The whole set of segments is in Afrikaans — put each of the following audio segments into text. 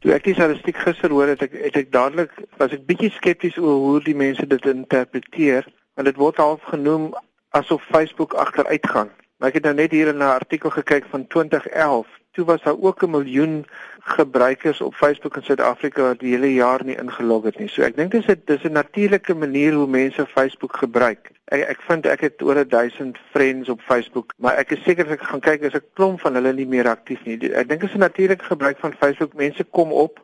Toe ek die statistiek gister hoor het ek het ek dadelik was ek bietjie skepties oor hoe die mense dit interpreteer want dit word half genoem asof Facebook agteruit gaan. Maar ek het nou net hier in 'n artikel gekyk van 2011. Toe was daar ook 'n miljoen gebruikers op Facebook in Suid-Afrika wat die hele jaar nie ingelog het nie. So ek dink dis 'n dis 'n natuurlike manier hoe mense Facebook gebruik. Ek ek vind ek het oor 1000 friends op Facebook, maar ek is seker as ek gaan kyk is 'n klomp van hulle nie meer aktief nie. Ek dink dit is 'n natuurlike gebruik van Facebook. Mense kom op,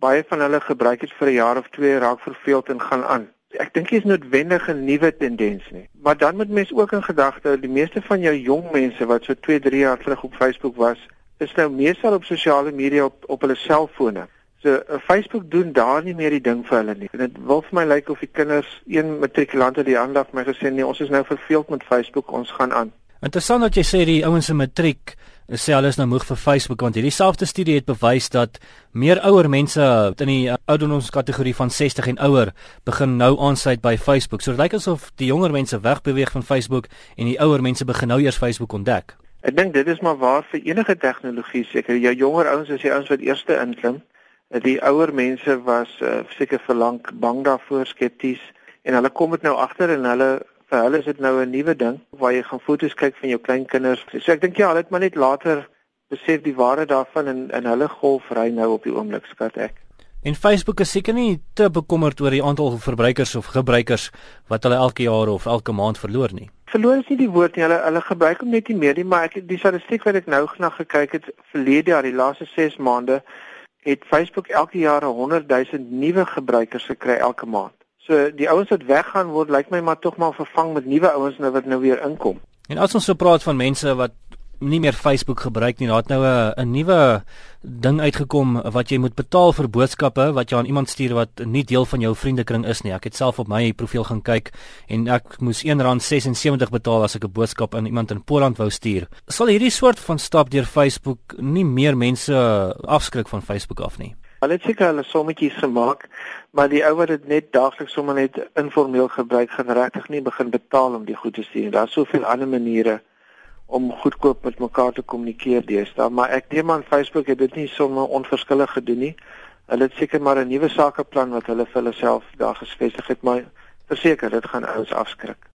baie van hulle gebruik dit vir 'n jaar of twee, raak verveeld en gaan aan. Ek dink dit is noodwendig 'n nuwe tendens nie. Maar dan moet mense ook in gedagte hou, die meeste van jou jong mense wat so 2, 3 jaar terug op Facebook was, is nou meestal op sosiale media op op hulle selfone. So uh, Facebook doen daar nie meer die ding vir hulle nie. Dit wil vir my lyk of die kinders een matrikulante die aandag my gesê nee, ons is nou verveeld met Facebook, ons gaan aan. Interessant dat jy sê die ouens in matriek sê hulle is nou moeg vir Facebook want hierdie selfde studie het bewys dat meer ouer mense in die ouderdomskategorie van 60 en ouer begin nou aansluit by Facebook. So dit lyk asof die jonger mense wegbeweeg van Facebook en die ouer mense begin nou eers Facebook ontdek. Ek dink dit is maar waar vir enige tegnologie seker. Jou jonger ouens is die ouens wat eerste inklim. Die ouer mense was uh, seker vir lank bang daarvoor, skepties en hulle kom dit nou agter en hulle vir hulle is dit nou 'n nuwe ding waar jy gaan foto's kyk van jou kleinkinders. So ek dink ja, hulle het maar net later besef die waarde daarvan en en hulle golf ry nou op die oomblik skat ek. En Facebook is seker nie te bekommerd oor die aantal verbruikers of gebruikers wat hulle elke jaar of elke maand verloor nie verloor is nie die woord nie. Hulle hulle gebruik hom net nie meer nie, maar ek die statistiek wat ek nou na gekyk het verlede jaar, die laaste 6 maande, het Facebook elke jaar 100 000 nuwe gebruikers gekry elke maand. So die ouens wat weggaan word, lyk my maar tog maar vervang met nuwe ouens nou wat nou weer inkom. En as ons so praat van mense wat nie meer Facebook gebruik nie. Daar het nou 'n 'n nuwe ding uitgekom wat jy moet betaal vir boodskappe wat jy aan iemand stuur wat nie deel van jou vriendekring is nie. Ek het self op my profiel gaan kyk en ek moes R1.76 betaal as ek 'n boodskap aan iemand in Poland wou stuur. Sal hierdie soort van stap deur Facebook nie meer mense afskrik van Facebook af nie? Hulle het seker hulle sommetjies gemaak, maar die ou wat dit net daagliks sommer net informeel gebruik, gaan regtig nie begin betaal om die goed te stuur. Daar's soveel ander maniere om goedkoop met mekaar te kommunikeer deesdae, maar ek neem aan Facebook het dit nie sommer onverskillig gedoen nie. Hulle het seker maar 'n nuwe sakeplan wat hulle vir hulle self daar gevestig het, maar verseker dit gaan ouens afskrik.